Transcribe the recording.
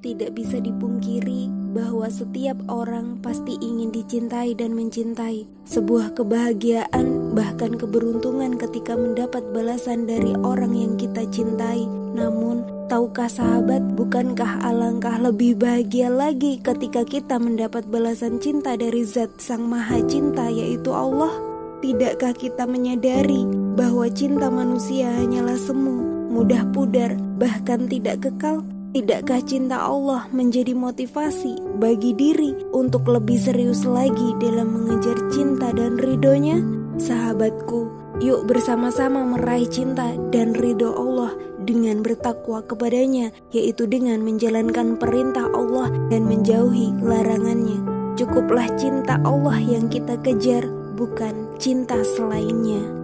Tidak bisa dipungkiri bahwa setiap orang pasti ingin dicintai dan mencintai. Sebuah kebahagiaan, bahkan keberuntungan ketika mendapat balasan dari orang yang kita cintai. Namun, tahukah sahabat, bukankah alangkah lebih bahagia lagi ketika kita mendapat balasan cinta dari Zat Sang Maha Cinta, yaitu Allah? Tidakkah kita menyadari bahwa cinta manusia hanyalah semu, mudah pudar, bahkan tidak kekal? Tidakkah cinta Allah menjadi motivasi bagi diri untuk lebih serius lagi dalam mengejar cinta dan ridhonya? Sahabatku, yuk bersama-sama meraih cinta dan ridho Allah dengan bertakwa kepadanya, yaitu dengan menjalankan perintah Allah dan menjauhi larangannya. Cukuplah cinta Allah yang kita kejar, bukan cinta selainnya.